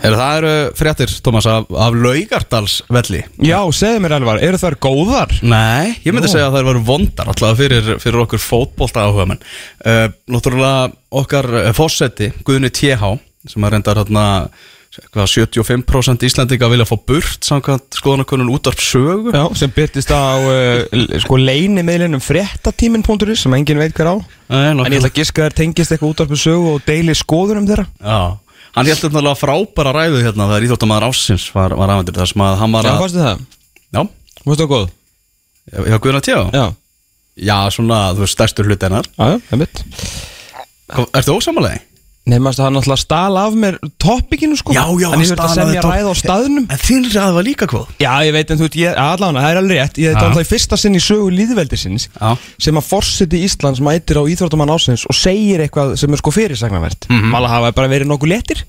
Er það eru fréttir, Tómas, af, af Laugardalsvelli. Já, segðu mér alvar, eru þær góðar? Nei, ég myndi segja að þær voru vondar alltaf fyrir, fyrir okkur fótbolta áhuga menn uh, Náttúrulega okkar uh, fósetti, Guðni TH sem að reyndar hérna hvað, 75% Íslandinga vilja fá burt samkvæmt skoðanakonun útvarp sögu. Já, sem byrtist á uh, sko leini meðlinum fréttatímin.is sem enginn veit hver á. Nei, En ég ætla að giska þær tengist eitthvað útvarpu sögu og deili skoðunum þeirra. Já, hann held uppnáttúrulega frábæra ræðu hérna þegar íþjóttamæður ásins var, var aðvendur þar sem að hann var Já, að fannstu það? Já, Fannstu það góð? já Guðna TH Já, Já, svona, þú veist, stærstur hluti hennar já, já, það mitt Ertu ósamalegi? Nei, maður það náttúrulega stál af mér toppikinu sko. Já, já, En ég verði að semja ræð á staðnum. En þín ræð var líka hvað Já, ég veit en þú veit, ég, allavega, það er alveg rétt. Ég var það í fyrsta sinn í sögu líðveldisins Já. sem að forseti Íslands mætir á Íþróttamann ásins og segir eitthvað sem er sko fyrirsagnavert mm. -hmm. Mala hafa bara verið nokkuð letir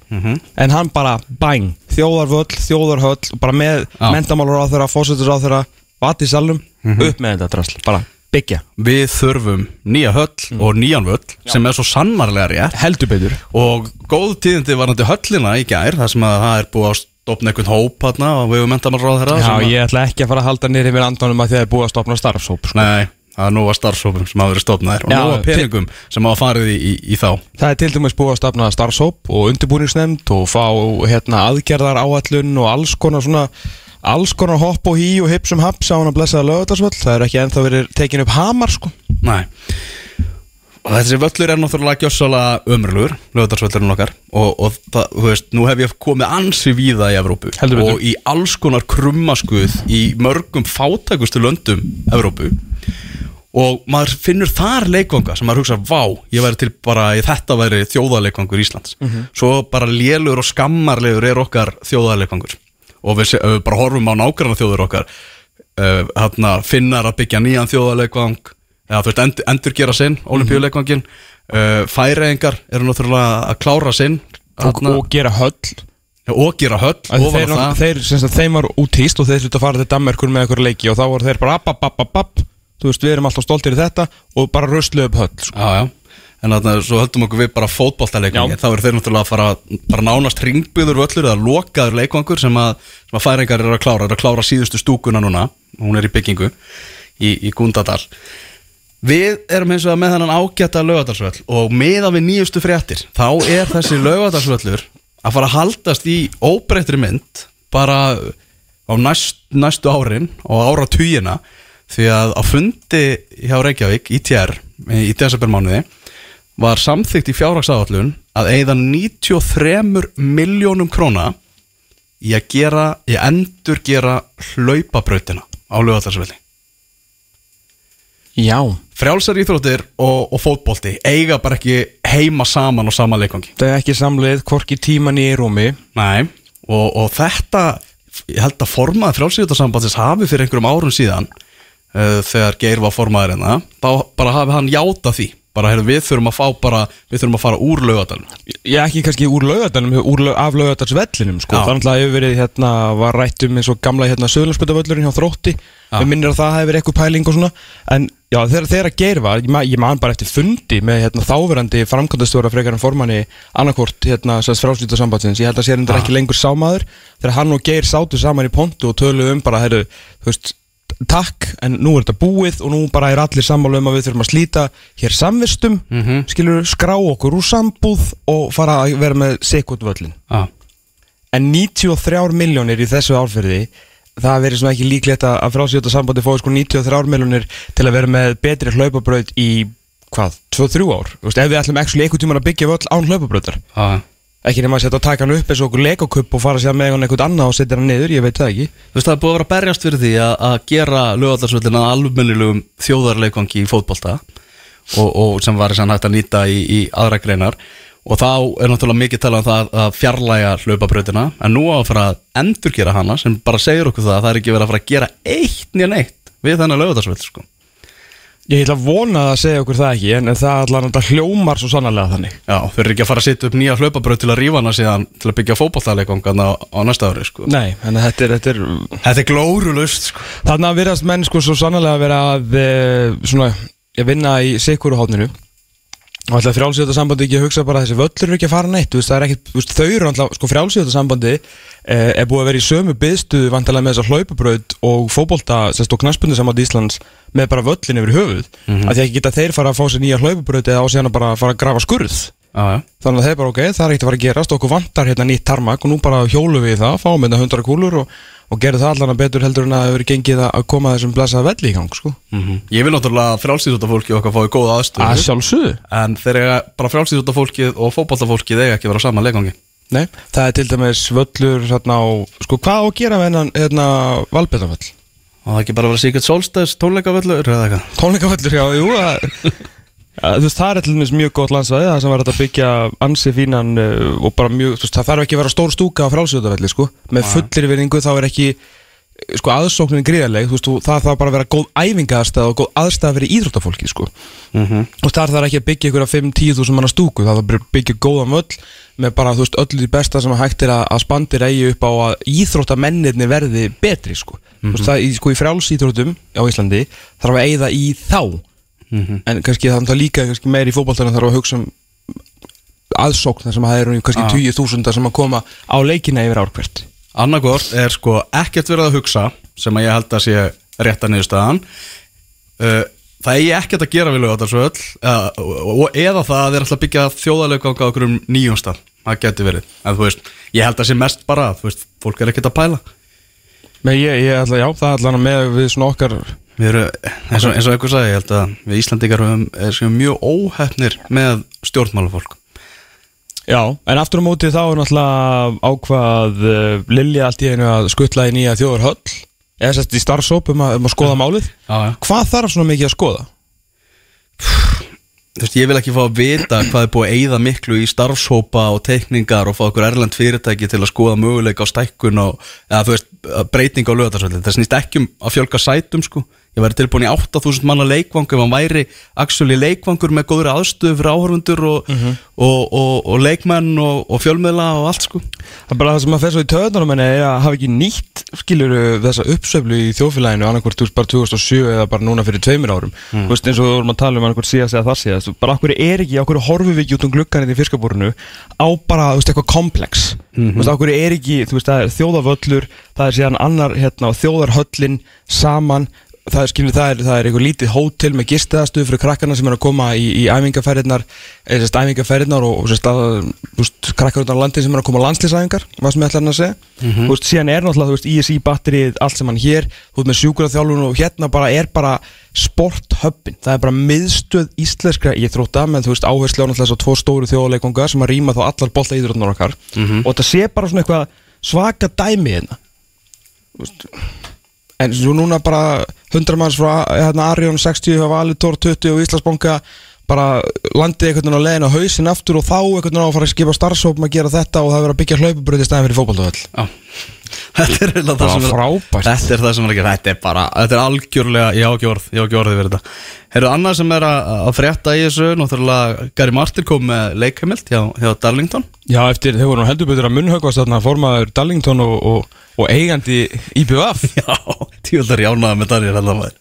en hann bara bang, þjóðarvöll, þjóðarhöll bara með mentamálur á þeirra, fórsetis á þeirra vat í salum, Mhm. upp með þetta drasl bara byggja, Við þurfum nýja höll og nýjan völl sem er svo sannarlega rétt. Heldur betur. Og góð tíðindi var náttúrulega höllina í gær þar sem að það er búið að stopna einhvern hóp hérna og við mentamál ráð þeirra Já, sem að- ég ætla ekki að fara að halda nýri við andanum að það er búið að stopna starfshóp sko. Nei, það er nú að starfsópum sem hafa verið stopnaðir og Já, nú að peningum sem hafa farið í, í, í þá. Það er til dæmis búið að stafna starfshóp og undirbúningsnefnd og fá hérna, aðgerðar áallun og alls konar svona alls konar hopp og hí og hips um haps á hann að blessaða lögadagsvöll það er ekki ennþá verið tekin upp hamar sko. Nei. Og þessi völlur er náttúrulega gjössalega ömurlugur, lögðarsvöllurinn okkar og, og það, þú veist, nú hef ég komið ansi víða í Evrópu Heldur betur. og í alls konar krummaskuð í mörgum fátækustu löndum Evrópu. Og maður finnur þar leikvanga sem maður hugsa, vá, ég væri til bara í þetta væri þjóðarleikvangur Íslands. Svo bara lélur og skammarlegur er okkar þjóðarleikvangur og við, við bara horfum á nágranna þjóður okkar uh, hérna, finnar að byggja nýjan þjóðarleikvang eða þú veist, end, endur gera sinn olimpíuleikvangin, uh, færeigingar eru náttúrulega að klára sinn og, hérna, og gera höll. Og gera höll þeir, þeir, þeim var útíst og þeir þurftu að fara til Danmerkur með einhver leiki og þá voru þeir bara app, app, app, app, app. Þú veist, við erum alltaf stoltir í þetta og bara röslu upp höll sko. Já, já, en þannig að svo höldum okkur við bara fótballtaleikvangi, Já. þá eru þeir náttúrulega að fara bara nánast ringbyður völlur eða lokaður leikvangur sem að, sem að færingar eru að klára, eru að klára síðustu stúkuna núna, hún er í byggingu í, í Gundadal. Við erum eins og með þennan ágæta laugadalsvöll og meða við nýjustu fréttir þá er þessi laugadalsvöllur að fara að haldast í óbreyttri mynd bara á næst, næstu árin og ára týjina því að á fundi hjá Reykjavík í TR í desembermánuði var samþygt í fjárhagsáallun að eigða 93 miljónum króna í að gera, í að endur gera hlaupabrautina á lögatarsvelli Já. Frjálsar íþróttir og, og fótbolti eiga bara ekki heima saman og sama leikvangi. Það er ekki samleið, hvorki tíman í rúmi. Nei, og, og þetta ég held að formaði frjálsíðarsambandsins hafi fyrir einhverjum árum síðan uh, þegar Geir var formaður hérna þá bara hafi hann játa því bara heyrðu, við þurfum að fá bara við þurfum að fara úr laugadalum Ég ekki kannski úr laugadalum, úr lög, af laugadalsvellinum sko. Þannig að hefur verið hérna, var rætt um eins og gamla hérna söðlanspöldavöllurinn hjá þrótti. Við minnir að það hefur verið eitthvað pæling og svona. En já, þegar, geir var, ég, ma- ég man bara eftir fundi með hérna, þáverandi framkvæmdastjóra frekar en formanni annarkort hérna, frálslítasambandsins Ég held að sér endur ekki lengur sámaður Þegar hann og geir sátu saman í pontu og töluðu um bara, heyrðu, takk, en nú er þetta búið og nú bara er allir sammála um að við þurfum að slíta hér samvistum, mm Mhm. skilur skrá okkur úr sambúð og fara að vera með sekund völlin ah. en 93 miljónir í þessu árferði það verið svona ekki líklegt að frásjóta sambandi fóði sko 93 miljónir til að vera með betri hlaupabraut í hvað, 2-3 ár veist, ef við ætlum ekki einhvern tímann að byggja völl án hlaupabrautar Ah. Ekki nema að setja að taka hann upp eins og okkur legokupp og fara sér með hann einhvern annað og setja hann niður, ég veit það ekki. Þú veist það er búið að vera berjast fyrir því að, að gera lögadarsvöldin að almennilegum þjóðarleikvangi í fótbolta og, og sem var þess að hægt að nýta í, í aðra greinar. Og þá er náttúrulega mikið talað um það að fjarlæga hlaupabrautina. En nú á að fara að endurgera hana sem bara segir okkur það að það er ekki verið að fara að gera eitt nýja neitt við þennan lögadarsvöld sko. Ég ætla að vona að segja okkur það ekki en það allan þetta hljómar svo sannarlega þannig Já, þau eru ekki að fara að setja upp nýja hlaupabraut til að rífa hana síðan til að byggja fótboltaleikvanga á, á næsta ári sko. Nei, en þetta er, þetta er Þetta er glórulust sko. Þannig að virðast menn sko svo sannarlega að vera að e, svona, ég vinna í sikuru hótninu Og alltaf frjálsíðata sambandi ekki að hugsa bara að þessi völlur eru ekki að fara neitt, þú veist, er ekkit, þú veist, þau eru alltaf, sko frjálsíðata sambandi eh, er búið að vera í sömu byðstuðu vantarlega með þessa hlaupabraut og fótbolta, sérst og knaspunni sambandi Íslands með bara völlin yfir höfuð, mm -hmm. að því ekki geta þeir fara að fá sér nýja hlaupabraut eða á síðan að bara fara að grafa skurð. Já, já. Þannig að þeir bara, ok, það er ekkert að fara að gerast, okkur vantar hérna nýtt tarmak og nú bara hjólum við það, fáum hérna hundra kúlur og, og gerum það allan að betur heldur en að það hefur gengið að koma þessum blessaða velli í gang, sko. Ég vil náttúrulega frjálsýðúta fólki okkar fái góða aðstöðu. En eiga bara frjálsýðúta fólkið og leikvangi Nei, það er til dæmis völlur hérna sko hvað á að gera með hennan hérna valbjörnavöll? Og það ekki bara að vera Secret Solstice tónleikavöllur eða eitthvað? Tónleikavöllur, já, jú að, að, Þú veist, það er til dæmis mjög gott landsvæði það sem var að byggja ansi fínan uh, og bara mjög, þú veist, það þarf ekki að vera stór stúka á frálsjóðavelli, sko, með fullir virðingu þá er ekki, sko, aðsóknin gríðarleg, þú veist, það þarf bara að vera góð æfingaðstæð og góð aðstæð fyrir íþróttafólki, sko. Og það þarf ekki að byggja ykkur að 5-10 þúsund manna stúku, það þarf að með bara, þú veist, öllu því besta sem hægt er að, að spandir eigi upp á að íþróttamennirni verði betri, sko. Þú veist, það, í, sko, í frjálsíþróttum á Íslandi þarf að eigða í þá. En kannski það er líka kannski meir í fótboltana þarf að hugsa um aðsókn þar sem það eru kannski Ah. 20.000 sem að koma á leikina yfir árkvært Annarkvort er sko ekkert verið að hugsa sem að ég held að sé rétta niðurstaðan uh, Það eigi ekkert að gera við lögatarsvöll uh, eða það að þeir ætla að byggja þjóðalegganga okkur um nýjónstað það geti verið, en þú veist ég held að sé mest bara, þú veist, fólk er ekkert að pæla. Men ég, ég ætla, já, það er allan með við svona okkar Við erum, eins og, eins og einhver sagði, ég held að við Íslandikar höfum, er séum mjög óhefnir með stjórnmálafólk. Já, en aftur á móti þá er náttúrulega ákvað uh, Lilja allt í einu að skuttla í nýja þjóðarhöll eða sérst í starfsóp um, um að skoða málið Já, Hvað þarf svona mikið að skoða? Þú veist, ég vil ekki fá að vita hvað er búið að eyða miklu í starfshópa og teikningar og fá okkur erlend fyrirtæki til að skoða möguleika á stækkun og, eða þú veist, breyting á lögatarsvöldi. Það snýst ekki um að fjölga sætum, sko. Ég væri tilbúin í 8000 manna leikvang ef hann væri actually leikvangur með góðri aðstöðu fyrir áhörfundur og, og, og, og leikmenn og, og fjölmiðla og allt, sko. Það er bara það sem að fer svo í töðunum en að hafa ekki nýtt skilur þessa uppsöflu í þjóðfélaginu annarkvort þú veist bara 2007 eða bara núna fyrir tveimur árum. Þú veist eins og við vorum að tala um annarkvort síðast eða þar síðast Þú- bara okkur er ekki, okkur horfum við ekki út um gluggan í fiskabúrinu á bara, þú veist, eitthvað komplex? Þú veist, okkur er ekki, þú veist, það er þjóðavöllur það er síðan annar, hérna, þjóðarhöllin saman það skilur, það er, er eitthvað lítið hótel með gistaðastuð fyrir krakkarna sem er að koma í, í æfingaferðirnar eða sérst æfingaferðirnar og, og sérst að þú veist, krakkar utan á landi sem er að koma landslýsæfingar hvað sem ég ætla hann að segja? Þú veist, síðan er náttúrulega, veist, ISI batterið allt sem hann hér, þú veist, með sjúkraþjálfun og hérna bara er bara sporthöppin það er bara miðstöð íslenskra íþrótta með, þú veist, áherslu á náttúrulega tvo stóru þjóðleikonga sem að rýma þá allar bolta íþróttunar okkar og það sé bara svona eitthvað svaka dæmi hérna En svo núna bara 100 manns frá Arjón 60 hafa valið Tór 20 og Íslandsbanka bara landið einhvern veginn á leiðin á hausin aftur og þá einhvern veginn á að fara að skipa starfsópum að gera þetta og það verður að byggja hlaupabröð í stæðin fyrir fótballtöðall Já. Þetta er eiginlega það sem er frábært. Þetta er það sem er ekki Þetta er bara, þetta er algjörlega Ég á ekki orð, ég á ekki orðið fyrir þetta. Herru, annað sem er að, að frétta í þessu Náttúrulega Gary Martin kom með leikheimild hjá, hjá Darlington. Já, eftir þeir voru nú heldur betur að munnhöggvast þarna formaður Darlington og, og, og eigandi IBF Já, tíuldar jánaði með maður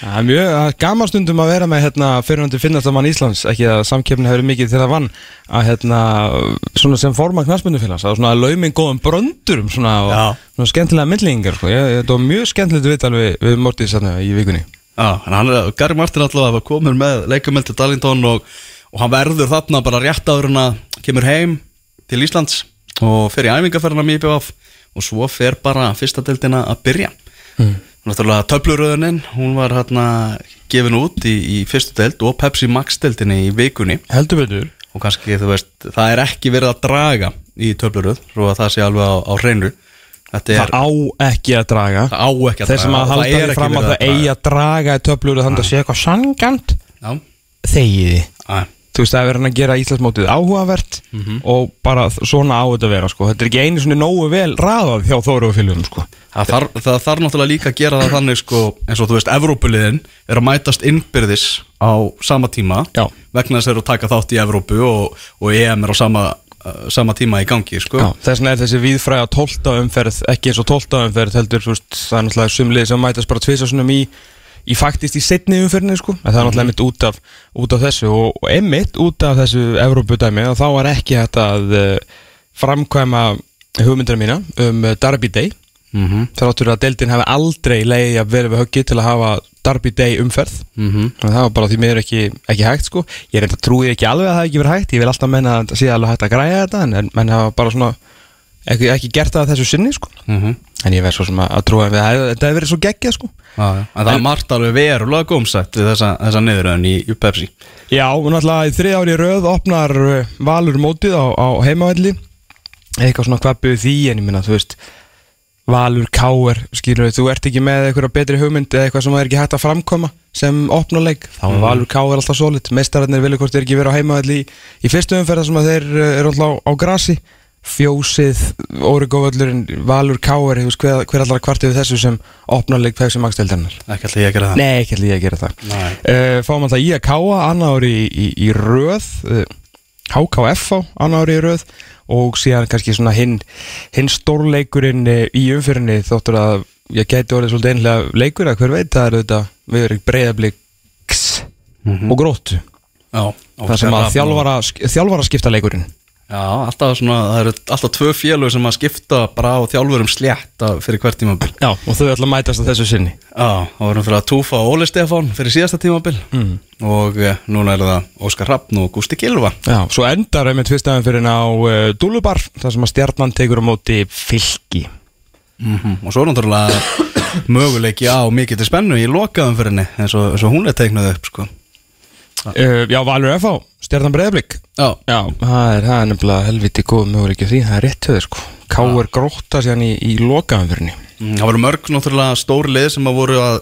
Það er mjög gaman stundum að vera með hérna, fyrirhundi finnarstamann Íslands ekki að samkeppni hefur mikið til það vann að hérna, svona sem forma knarspundufélags að svona lauming góðum bröndurum svona, og, svona skemmtilega myndlingar sko. þetta var mjög skemmtilegt viðtal við, við Mortis hérna, í vikunni Já, hann er, Gary Martin alltaf var komin með leikheimild til Darlington og, og hann verður þarna bara rétt áður en að kemur heim til Íslands og fer í æfingaferðina með IBF og svo fer bara fyrsta deildina að byrja mm. Náttúrulega töfluröðunin, hún var hérna gefin út í, í fyrstu deild og Pepsi Max deildinni í vikunni. Heldur betur. Og kannski þú veist, það er ekki verið að draga í töfluröð, svo að það sé alveg á, á hreinu. Þetta er, það á ekki að draga. Það á ekki að þeir sem draga. að halda því fram að það eigi að draga í töflur og þannig að sé eitthvað sangjant Já, þegiði Æ, þú veist það er verið að gera Íslandsmótið áhugavert og bara svona á þetta vera sko. þetta er ekki einu svona nógu vel raðað hjá Þóru og fylgjum sko. Það þarf, það þarf náttúrulega líka að gera það þannig sko, eins og þú veist, Evrópuliðin er að mætast innbyrðis á sama tíma Já. vegna þess að þeir eru að taka þátt í Evrópu og, og EM er á sama, uh, sama tíma í gangi sko. Já, þess vegna er þessi viðfræða 12. umferð ekki eins og 12. umferð heldur þú veist, það er náttúrulega sumlið sem mætast bara tvisasunum í, í faktist í setni umferðinni sko. Það er náttúrulega einmitt út af, út af þessu og, og einmitt út af þessu Evrópudæmi. Og þá var ekki hægt að uh, framkvæma hugmyndina mína um uh, Derby Day. Mm -hmm. þráttur að deildin hefði aldrei leiði að vera við höggi til að hafa Derby Day umferð. Mhm. Þannig að það var bara því miður ekki, ekki hægt sko. Ég reynda trúið ekki alveg að það ekki verið hægt. Ég vil alltaf menna að það sé alveg hægt að græja þetta en, en menn hafa bara svona ekki, ekki gert það að þessu sinni sko. Mhm. En ég verð svo sem að, að trúa að það þetta hefur verið svo geggjað sko. Já, já. En það er margt alveg verulega gómsætt við þessa, þessa niðuröðun í, í Pepsi. Já, og náttúrulega í þrið ári röð opnar uh, Valur mótið á, á heimavalli eitthvað svona hvað byrðu því en ég minna, þú veist Valur, Káer, skilur þú ert ekki með eitthvað betri hugmynd eða eitthvað sem er ekki hægt að framkoma sem opnuleik þá er Valur, Káer alltaf solid. Mestararnir vilja hvort þeir ekki vera á heimavalli í, í fyrstu umferða sem að þeir uh, eru alltaf á, á grasi fjósið, órugóvöllurinn Valur, Káer, þú veist hver, hver allar kvartið við þessu sem opnuleik pegsi magsteldarnar Ekki alltaf ég að gera það. Nei, ekki ætla ég að gera það. Uh, Fáum alltaf í að káa annar ári í, í, í röð HKF á annar ári í röð og síðan kannski svona hinn hinn stórleikurinn uh, í umfyrinni þóttur að ég geti orðið svolítið einlega leikur að hver veit það er þetta við erum breyðabliks og gróttu. Já, og það sem að þjálfara, þjálfara skipta leikurinn Já, alltaf svona, það eru alltaf tvö félög sem að skipta bara á þjálfurum slétt fyrir hvert tímabil. Já, og þau ætla að mætast á þessu sinni. Já, það vorum fyrir að túfa Óli Stefán fyrir síðasta tímabil. Mm. og eh, núna er það Óskar Rappn og Gústi Kilva Já, svo endar einmitt fyrstaðan fyrir á uh, Dúlubar þar sem að stjarnan tekur á móti fylki. Mm og svo er náttúrulega möguleiki á mikið til spennu í lokaðum fyrir henni eins og, hún er teiknuð upp sko. Uh, Já, Valur F.A. stjarnan breyðablik Já, Já, það er, það er nefnilega helviti góð möguleiki á því, það er rétt höfður sko. Ká.R. gróta síðan í, í lokaðanfyrinni Mm, það voru mörg náttúrulega stóri lið sem að voru að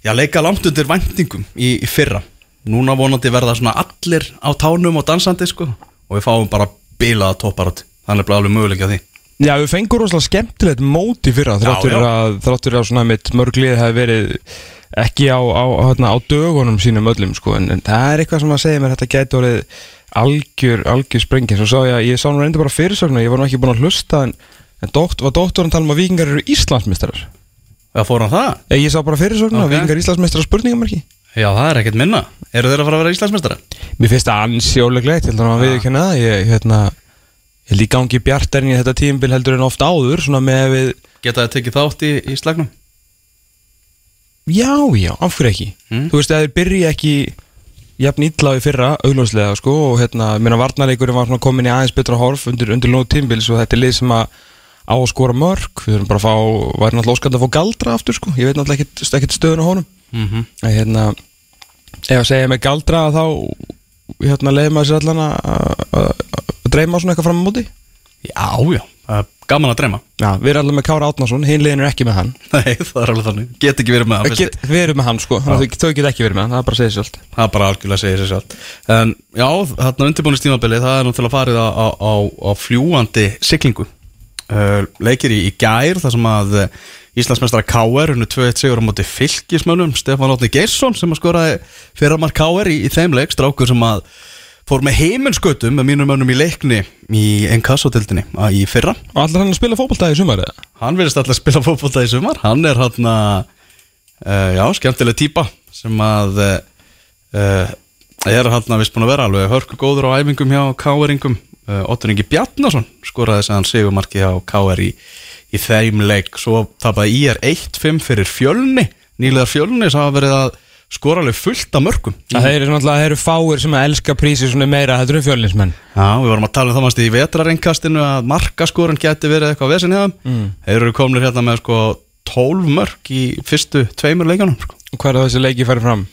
já, leika langt undir væntingum í, í fyrra. Núna vonandi verða svona allir á tánum og dansandi sko og við fáum bara bilaða topparátt þannig er bara alveg möguleiki á því. Já, við fengum rosalega skemmtilegt móti fyrra þráttur að, að svona mitt mörglið hefði verið ekki á, á, hérna, á dögunum sínum öllum sko, en, en það er eitthvað sem að segja mér þetta gæti orðið algjör, algjör sprengi svo sá ég, ég sá nú reynda bara fyrirsögnu ég var nú ekki búin að hlusta en, en dokt, var doktorinn tala um að vikingar eru Íslandsmeistarar Já, fór hann það? Eh, Ég sá bara fyrirsögnu Ok. að vikingar eru Íslandsmeistarar spurningamarki Já, það er ekkert minna Eru þeir að fara að vera Íslandsmeistara? Mér finnst það ansjóleglegt, ég held að við ekki það ég, hérna, ég held í gangi bjartarinn í þetta tímabil heldur en oft áður Geta þið tekið þátt í, í slagnum? Já, já, af hverju ekki? Mm. þú veist, að þeir byrja ekki jafn illa í fyrra, augljóslega sko, og hérna, minna varnarleikurinn var komin í aðeins betra horf undir, undir lóð tímbils og þetta er lið sem að á að skora mörg, við erum bara að fá væri náttúrulega óskand að fá galdra aftur sko. Ég veit náttúrulega ekkert, ekkert stöðun á honum. Mm -hmm. að hérna ef að segja með galdra þá hérna leiði maður sér allan að- að að dreyma svona eitthvað fram á móti Já, já, það er gaman að dreyma. Já, við erum alveg með Kára Átnason, hinn liðin er ekki með hann. Nei, það er alveg þannig. Get ekki verið með það Get, Við erum með hann sko, þannig að þau- get ekki verið með hann, það er bara að segja sér allt Það er bara algjörlega að segja sér sjálf En já, þarna undirbúinustímabili Það er náttúrulega farið á, á, á, á fljúandi siglingu. Uh, Leikir í, í gær þar sem að uh, Íslandsmeistara K.R. unnu 2-1 sigur á móti fylgismönnum Stefán Átni Geirsson sem að skoraði fyrramar K.R. í, í þeim leik Strákur sem að fór með heiminskautum með mínum mönnum í leikni í Enkassotildinni í fyrra Og allar hann að spila fótbolta í sumar eða? Hann verðist alltaf að spila fótbolta í sumar Hann er hann að uh, Já, skemmtileg típa Sem að uh, uh, Er hann að vist búin að vera alveg Hörku góður á æfingum hjá K.R.ingum uh, Ottur Ingi Bjarnason skoraði þess að hann sigumarki hjá K.R. í, í þeim leik Svo tapaði IR 1-5 fyrir fjölni Nýlegar fjölni sem hafa verið að skora alveg fullt af mörgum Það eru náttúrulega, það eru fáir sem að elska prísi svona meira, þetta eru fjölinsmenn Já, við vorum að tala um það mannst í vetrarinkastinu að markaskorun geti verið eitthvað vesin hjá þeim mm. Þeir eru komnir hérna með sko 12 mörg í fyrstu tveimur leikunum sko. Hvað er þessi leiki farið fram?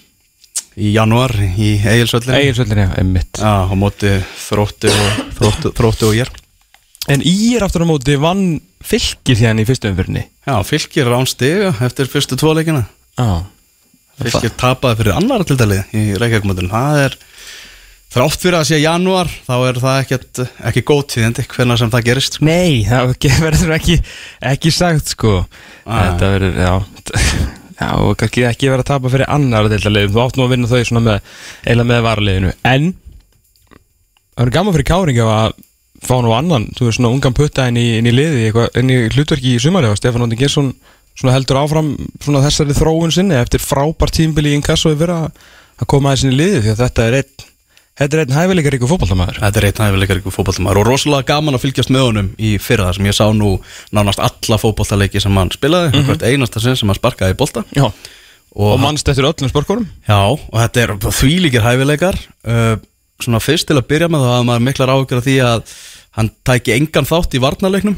Í janúar í Egilsvöllin Egilsvöldin, já, emmitt Já, á móti þrótti og, þrótti, þrótti og ég En í er aftur á móti vann fylgir hérna í fyrstu umfyrinni Já, fylgir rán stiga eftir fyrstu tvo leikina. Já Fylgir tapaði fyrir annara tildalið í Reykjavíkmótin Það er þrátt fyrir að sé janúar þá er það ekkert, ekki góð tíðindi hvernig sem það gerist sko. Nei, það verður ekki, ekki sagt sko. Ah. Þetta verður, já Já, og kannski ekki verið að tapa fyrir annar deildaliðum Þú átt nú að vinna þau svona með eiginlega með varaliðinu. En Það verður gaman fyrir Káring ef að fá nú annan Þú veist svona ungan putta inn í, inn í liði inn í hlutverki í sumari og Stefán Óndi Gersson svona heldur áfram svona þessari þróun sinni eftir frábært tímbili í inkasso yfir að, koma aðeins inn í liði því að þetta er einn þetta er einn hæfileikar ykkur fótballtamaður Þetta er einn hæfileikar ykkur fótballtamaður og rosalega gaman að fylgjast með honum í fyrra þar sem ég sá nú nánast alla fótballtaleiki sem hann spilaði, mm hvert einasta sinn sem hann sparkaði í bolta. Já, og, og mannst eftir öllum sporkorum Já, og þetta er þvílíkir hæfileikar. Uh, svona fyrst til að byrja með þá að maður miklar áhyggjur af því að hann tæki engan þátt í varnarleiknum.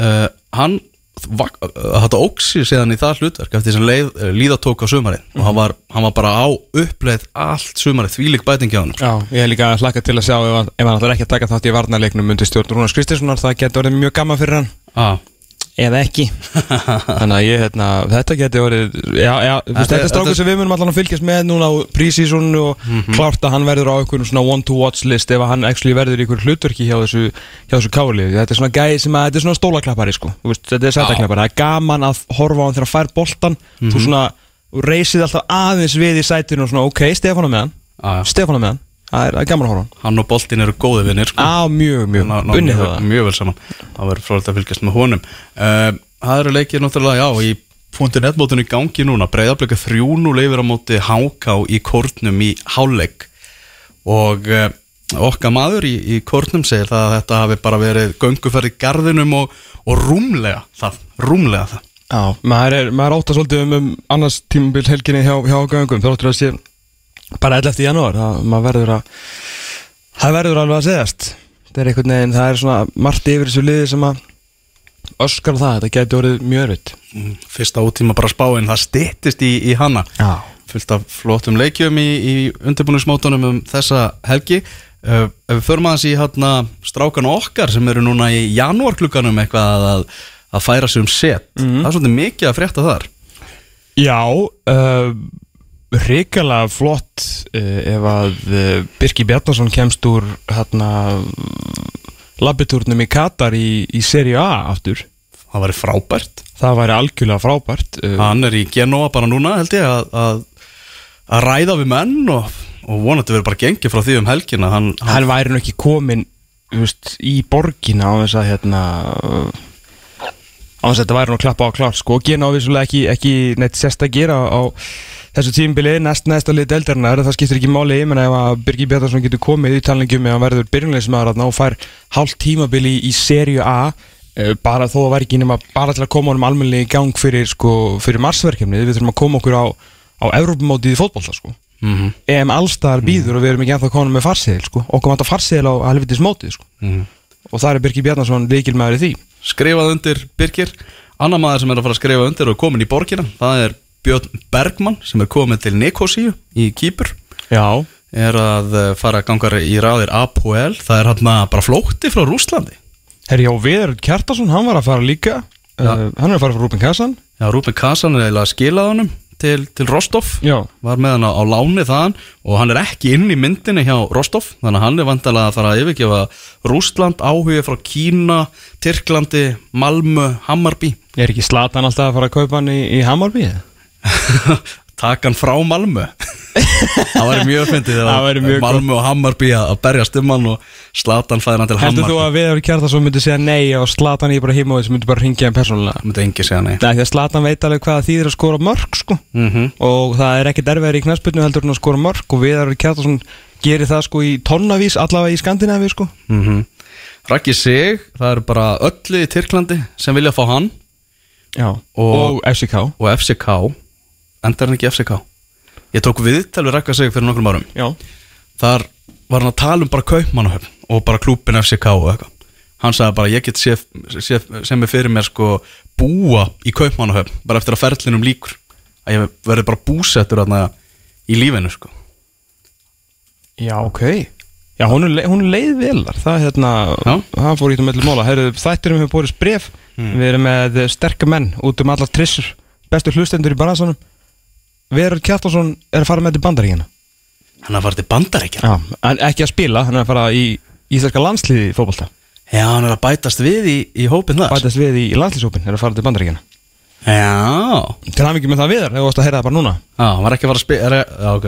Uh, hann þetta óksi síðan í það hlutverk eftir sem leið, uh, líðatók á sumarið. Og hann var, hann var bara á uppleið allt sumarið, þvílík bæting hjá hann Já, ég hef líka hlakka til að sjá ef ef hann ætlar ekki að taka þátt í varnarleiknum undir stjórn Rúnars Kristinssonar, það getur orðið mjög gaman fyrir hann. Ah. Eða ekki. Þannig að ég, hérna, þetta getur orðið já, já, þú veist, Þetta- þetta er strákur sem við munum allan að fylgjast með núna á prísísonu og klárt að hann verður á einhvern svona one to watch list ef að hann actually verður í einhver hlutverki hjá þessu hjá þessu káliði, þetta er svona gæði sem að þetta er svona stólaklappari sko, þú veist, þetta er sætaklappari það er gaman að horfa á hann þegar hann fær boltan þú svona, þú reysið alltaf aðeins við í sætinu og svona, ok, Stefán er með hann Stefán er með hann, það er, það gaman að horfa hann. Hann og boltin eru góði vinnir sko. á, mjög, mjög, Ná- ná unnið mjög, það. mjög vel saman. Það verður frólægt að fylgjast með honum. Uh, það eru leikir náttúrulega, já, í punktu netmótinu í gangi núna. Breyðarbleika þrjúnu leifir á móti háká í kórnum í háleik og uh, okkar maður í, í kórnum segir það að þetta hafi bara verið gönguferð í garðinum og, og rúmlega það, rúmlega það. Já, maður er, maður átta svolítið um, um annars tímabil helginni hjá, hjá göngum. Þáttur að sé bara 11. janúar það, verður að það verður alveg að segjast. Það er einhvern veginn, það er svona margt yfir þessu liði sem að öskar það, þetta getur orðið mjög erfitt. Mm, fyrsta útíma bara spáin, það styttist í, í hana. Já, fullt af flottum leikjum í, í undirbúningsmótunum um þessa helgi. Uh, ef við förum aðeins í hérna strákan okkar sem eru núna í janúarklukkanum eitthvað að, að færa sig um set. Það er svolítið mikið að frétta þar. Já uh, hrikalega flott uh, ef að uh, Birki Bjarnason kemst úr hérna labbitúrnum í Katar í, í Serie A aftur. Það væri frábært. Það væri algjörlega frábært uh, hann er í Genoa bara núna held ég að, að, að ræða við menn og, og vonandi verður bara gengið frá því um helgina. Hann, hann, hann væri nú ekki komin veist, í borgina á þess að hérna á þess að þetta væri nú klappa á klart sko. Á vissulega ekki, ekki neitt sérstakir á, á þessu tímbili næst næsta lið deildarinnar það skiptir ekki máli, ég menna ef að Birgir Bjartarsson getur komið í talningum eða verður byrjunleismæður og fær hálft tímabili í serju A eh, bara þó að ekki nema bara til að koma honum almennilega í gang fyrir, sko, fyrir marsverkefni, við þurfum að koma okkur á, á Evrópumótið í fótbolta sko mm EM allstaðar býður og við erum ekki ennþá konum með farseðil sko. okkur vantar farseðil á helvitis mótið sko. Mhm. og það er Birgir Bjarnason líkilmaður í því skrifað undir Birgir annar maður sem er að fara að skrifa undir og komin í borgina það er Björn Bergmann sem er komin til Nikosíu í Kýpur Já, er að eh, fara að ganga í raðir Apoel það er hann bara flótti frá Rúslandi herri já, Viður Kjartason hann var að fara líka. Uh, hann er að fara frá Rúben Kassan. Já, Rúben Kassan er eiginlega skilað honum til, til Rostov. Já, var með hann á, láni þaðan og hann er ekki inn í myndinni hjá Rostov þannig að hann er vandalega að fara að yfirgefa Rúsland, áhuga frá Kína Tyrklandi, Malmö, Hammarby. Er ekki slatan alltaf að fara að kaupa hann í, í Hammarby taka hann frá Malmö. Það væri mjög fyndið þegar Malmö og Hammarby að að berjast um hann og Slatan fæði hann til Heldur þú Hammarby að Viður Kjartason myndi segja nei og slatan ég bara og þessi myndi bara ringja hann persónulega? Myndi engi segja nei. Að slatan veit alveg hvað þýðir að skora mörg sko. Mm og það er ekkert erfiðar í knæspilnu heldur en að skora mörg og Viður Kjartason gerir það sko í tonnavís allavega í Skandinavi sko. -hmm. Raggi Sig, það eru bara öllu í Tyrklandi sem vilja fá hann. Já, Og- og FCK og FCK endar hann ekki FCK ég tók viðtal við Ragga Sig fyrir nokkrum árum. Já, þar var hann að tala um bara kaupmannahöfn og bara klúbin FCK og eitthvað. Hann sagði bara ég get séð sé, sem er fyrir mér sko búa í kaupmannahöfn bara eftir að ferlinum líkur að ég verði bara búsettur þarna í lífinu sko. Já, ok. Já, hún er, hún er leið velar Það er hérna, það fór í það mellir móla Herru, þætturum hefur borist bref Við erum með sterka menn út um allar trissur. Bestu hlustendur í bransanum Verður Kjartason er að fara með til bandaríkina hann er að fara til bandarækja Já, en ekki að spila, hann er að fara í Íslenska landsliði í fótbolta. Já hann er að bætast við í, í hópin þar. Bætast við í, landslýshópin, er að fara til bandaríkina já. Til hann ekki með það viðar, hefur ást að heyra það bara núna. Já hann var ekki að fara að spila já ok.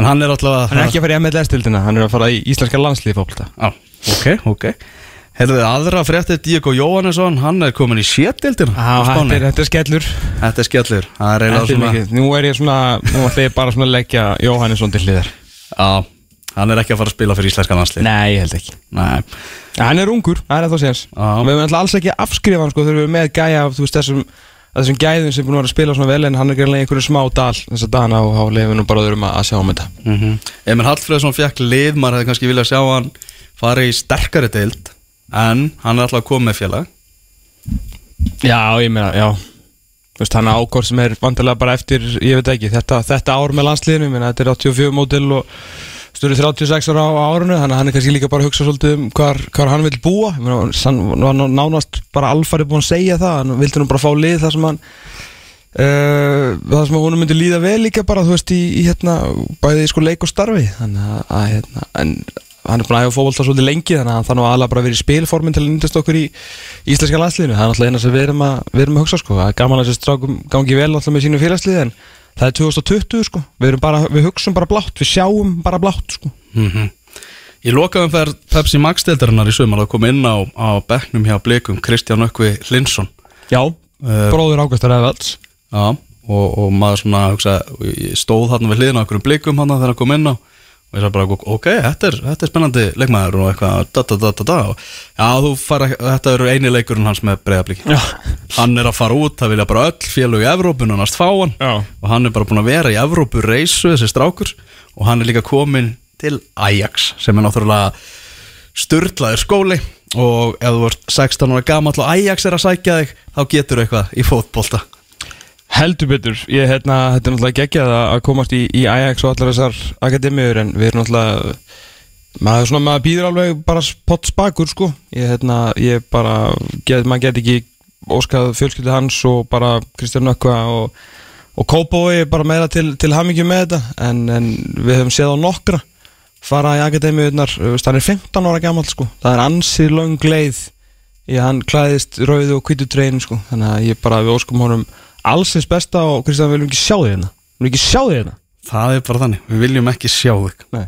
En hann er alltaf að Hann er ekki að fara í MLS-tildina, hann er að fara í Íslenska landsliði í fótbolta. Já, ok, ok Herðu aðra fréttið Diego Jóhannesson Hann er komin í sétildina þetta er, er skellur Þetta er skellur Það er Þetta er svona mikið. Nú er ég svona, nú ætla ég bara að leggja Jóhannesson til hliðar Já, hann er ekki að fara að spila fyrir íslenska landslið Nei, ég held ekki Nei. Hann er ungur, það er það séns Já. Við höfum alls ekki að afskrifa hann sko Þegar við erum með gæja veist, þessum, þessum gæðum sem er búin að að spila svona vel En hann er greinlega einhverju smá dal þess að dana og við nú bara öðrum að, að sjá um þetta mm -hmm. Emil Hallfreðsson fekk lið maður hefði kannski viljað sjá hann fara í sterkari deild en hann er alltaf að koma með félag. Já, ég meina, já. Þú veist, hann er ákvort sem er vantilega bara eftir, ég veit ekki, þetta, þetta ár með landsliðinu, ég meina, þetta er 84 mótil og störu 36 ára á árinu, þannig að hann er kannski líka bara að hugsa svolítið um hvar, hvar hann vil búa, ég meina, hann var nánast bara alfarið búin að segja það, hann vildi nú bara fá lið þar sem hann, uh, það sem hann myndi líða vel líka bara, þú veist, í, í hérna, bæði í sko leik og starfi, þannig að, að hérna, en hann er búin að æfa fókvólta svolítið lengi þannig að hann þarf nú aðalega bara að vera í spilformin til að nýtast okkur í íslenska landsliðinu það er náttúrulega eina sem við erum að, við erum að hugsa sko. er gaman að þessi strákum gangi vel alltaf með sínu félagslið en það er 2020 sko. við, bara, við hugsum bara blátt, við sjáum bara blátt sko. mm Í lokaðum fer Pepsi Max deildarinnar í sumar að koma inn á, á bekknum hjá blikum Kristján Ökvi Linsson Já, bróður Ágústar Eðvalds Já, og, og maður svona hugsa, ég stóð þarna við hliðina á okkur blikum hann þegar hann kom inn á og ég sagði bara, ok, þetta er, þetta er spennandi leikmaður og eitthvað, da da da og já, þú fara, þetta eru eini leikurinn hans með breyðablíki hann er að fara út, það vilja bara öll félög í Evrópun og næst fá hann. Já. og hann er bara búin að vera í Evrópu reysu þessi strákur. Og hann er líka komin til Ajax sem er náttúrulega styrlaður skóli. Og ef þú ert 16 ára gamall og Ajax er að sækja þig þá getur eitthvað í fótbolta Heldur betur, ég, hérna, þetta er náttúrulega geggjað að komast í, í Ajax og allar þessar akademiur en við erum náttúrulega maður, svona, maður býður alveg bara pott spakur sko. Ég, hérna, ég bara, get, maður get ekki óskað fjölskyldi hans og bara Kristján Nökkva og, og Kópói bara meira til, til hamingjum með þetta. En, en við höfum séð á nokkra fara í akademiunar, það er 15 ára gammal sko, það er ansið löng leið ég hann klæðist rauðu og kvítu treyin sko, þannig að ég bara við óskum honum allsins besta og Kristján við viljum ekki sjá þig hérna. Við viljum ekki sjá þig hérna. Það er bara þannig, við viljum ekki sjá þig. Nei.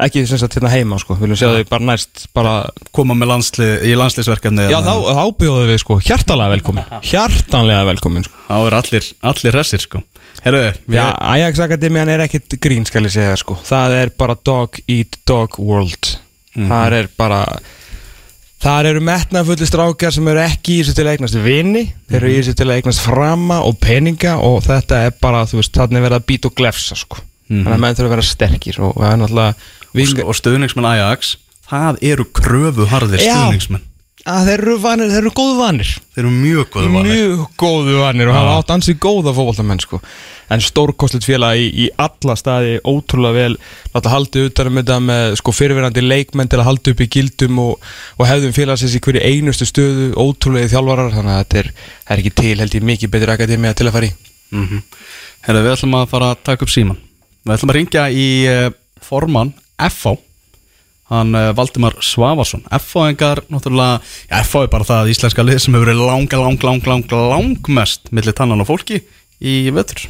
ekki sem sagt hérna heima sko. Við viljum sjá þig bara næst bara koma með landslið, í landsliðsverkefni já þá, þá bjóðum við sko. Hjartalega velkomin. Hjartanlega velkomin sko. Þá er allir, allir resir sko. Herru, já Ajax Akademian er ekkit grín skal ég segja sko. Það er bara dog eat dog world. Það er bara Það eru metnafulli strákjar sem eru ekki í þessu til að eignast vini, þeir eru í þessu til að eignast frama og peninga og þetta er bara, þú veist, þarna er verið að býta og glefsa, sko. Þannig að menn þurfa að vera sterkir og það er náttúrulega... og, og stuðningsmenn Ajax það eru kröfuharðir stuðningsmenn að þeir eru vanir, þeir eru góðu vanir. þeir eru mjög góðu vanir Mjög góðu vanir og hafa átt ansið góða fótboltamenn, sko. En stórkostlit félag í, í alla staði, ótrúlega vel, láta haldið utan um þetta með sko fyrirverandi leikmenn til að halda upp í gildum og, og hefðum félagsins í hverju einustu stöðu, ótrúlega þjálfarar, þannig að þetta er, er ekki til, held ég, mikið betri akademia til að fara í. mm Herru, við ætlum að fara að taka upp síman við ætlum að ringja í uh, formann FH hann uh, Valdimar Svavarsson FH-engar, náttúrulega já, FH er bara það íslenska lið sem hefur verið lang, lang, lang, lang, lang mest millir tannan og fólki í vetur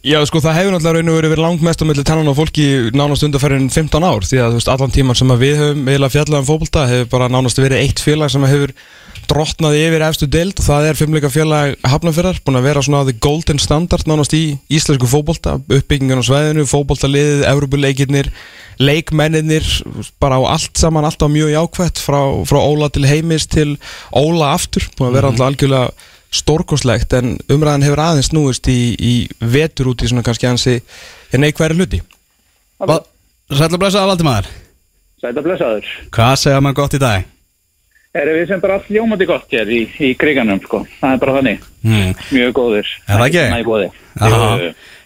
Já, sko, það hefur náttúrulega raun og verið langmest á milli tannan og fólki nánast undarferðin 15 ár því að þú veist, allan tíman sem við höfum eiginlega fjallað um fótbolta hefur bara nánast verið eitt félag sem hefur drottnað yfir efstu deild og það er fimmleika félag Hafnarfjörðar búin að vera svona the golden standard nánast í íslensku fótbolta uppbyggingan á sveðinu, fótboltaliðið, Európuleikirnir leikmenninir bara á allt saman, allt á mjög jákvætt frá, frá Óla til Heimis til Óla aftur, búin að vera alltaf algjörlega stórkoslegt en umræðan hefur aðeins snúist í, í vetur út í svona kannski hansi er neikværi hluti Sætla að Valdimar Sæta blessaður. Hvað segja maður gott í dag? Erum við sem bara allt ljómandi gott hér í, í kriganum, sko. Það er bara þannig. Hmm. Mjög góður. Er það ekki? Næ bóði.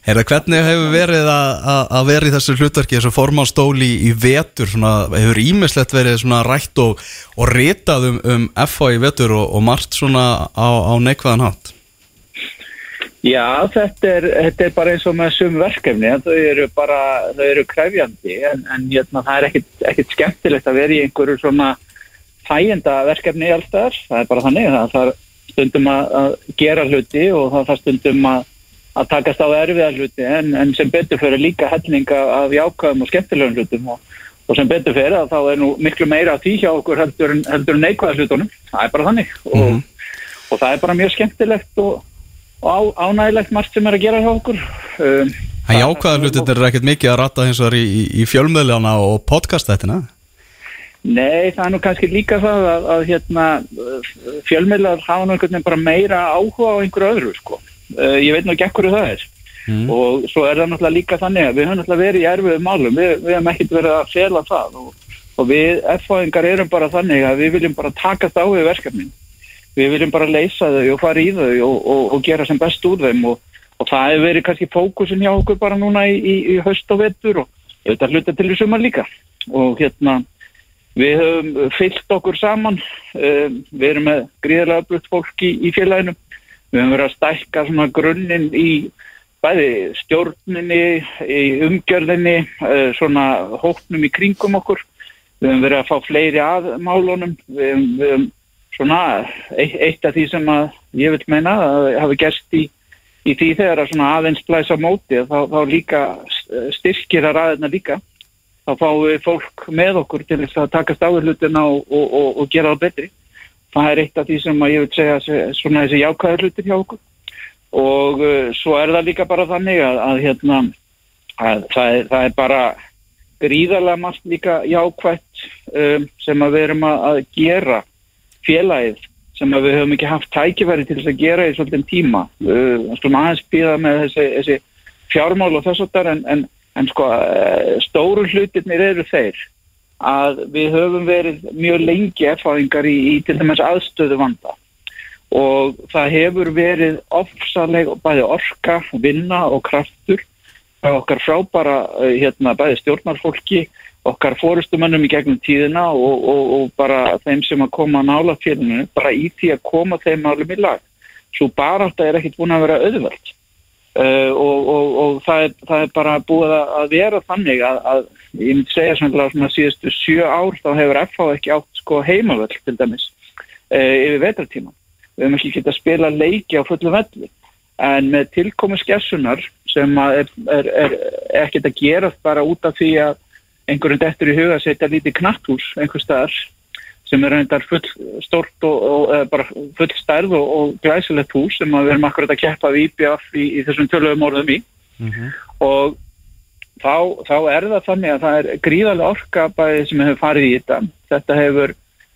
Heyrðu, hvernig hefur verið að, vera í þessu hlutverki, þessu formálstóli í, í vetur, svona, hefur ímislegt verið rætt og, og ritað um, um FH í vetur og, og margt svona á, á neikvæðan hátt? Já, þetta er, þetta er bara eins og með sum verkefni. Þau eru bara, þau eru krefjandi en, en jötna, það er ekkit, ekkit skemmtilegt að vera í einhverju svona þæginda verkefni alltaf. Það er bara þannig. Það þarf stundum að, gera hluti og það þarf stundum að, að takast á erfiða hluti en, en sem betur fyrir líka hellinga af jákvæðum og skemmtilegum hlutum og, og sem betur fyrir að þá er nú miklu meira því hjá okkur heldur heldur neikvæða hlutunum það er bara þannig og, Mhm. og það er bara mjög skemmtilegt og, og á, ánægilegt margt sem er að gera hjá okkur um, En jákvæða hlutir er ekkert mikið að rata hins vegar í, í, í fjölmiðljana og podcastættina Nei, það er nú kannski líka það að, að hérna, fjölmiðlar hafa nú einhvern veginn bara meira áhuga á einhverju öðru sko. Uh, ég veit nú ekki ekkur það er. Mm. og svo er það náttúrulega líka þannig að við höfum náttúrulega verið í erfiðum málum, við, við höfum ekkert verið að fela það. Og, og við F-fáingar erum bara þannig að við viljum bara takast á við verkefnin. Við viljum bara leysa þau og fara í þau og, og, og gera sem best úr þeim. Og, og það hefur verið kannski fókusin hjá okkur bara núna í, í, í haust og vetur og auðvitað hluta til í sumar líka. Og hérna við höfum fyllt okkur saman. Um, við erum með gríðarlega öflugt fólk í, í félaginu við höfum verið að stækka svona grunninn í bæði stjórninni, í umgjörðinni, uh, svona hóknum í kringum okkur. Við höfum verið að fá fleiri að málunum. Við höfum, svona eitt, af því sem að ég vil meina að hafi gerst í, í því þegar að svona aðeins blæsa móti þá, þá líka styrkir að ræðina líka. Þá fáum við fólk með okkur til þess að takast áður hlutina og, og, og, og gera það betri. Það er eitt af því sem ég vil segja svona þessi jákvæður hlutir hjá okkur. Og uh, svo er það líka bara þannig að, að hérna að það, er, það er bara gríðarlega margt líka jákvætt um, sem að við erum að, að gera. Félagið sem að við höfum ekki haft tækifæri til þess að gera í svolítið tíma. Uh, skulum aðeins býða með þessi, þessi fjármál og þess að en, en, en sko uh, stóru hlutirnir eru þeir að við höfum verið mjög lengi erfáðingar í, í til dæmis aðstöðu vanda og það hefur verið ofsaleg bæði orka, vinna og kraftur það okkar frábara hérna, bæði stjórnarfólki okkar fórustumönnum í gegnum tíðina og, og, og bara þeim sem að koma nála félaginu, bara í því að koma þeim málum í lag. Svo bara þetta er ekkit búin að vera auðvöld uh, og, og það er, það er bara búið að vera þannig að, að ég myndi segja svona síðustu sjö ár þá hefur FH ekki átt sko heimavöld til dæmis uh, yfir vetartíman við höfum ekki getið að spila leiki á fullu velli. En með tilkomi skessunar sem er, er, er ekkert að gera bara út af því að einhverjum dettur í huga setja lítið knatthús einhver staðar sem er reyndar full stort og, og bara full stærð og, og glæsilegt hús sem við erum akkurat að keppa við IBF í, í þessum tölöfum orðum í. Mm -hmm. og þá, þá er það þannig að það er gríðarlega orka bæði sem hefur farið í þetta þetta hefur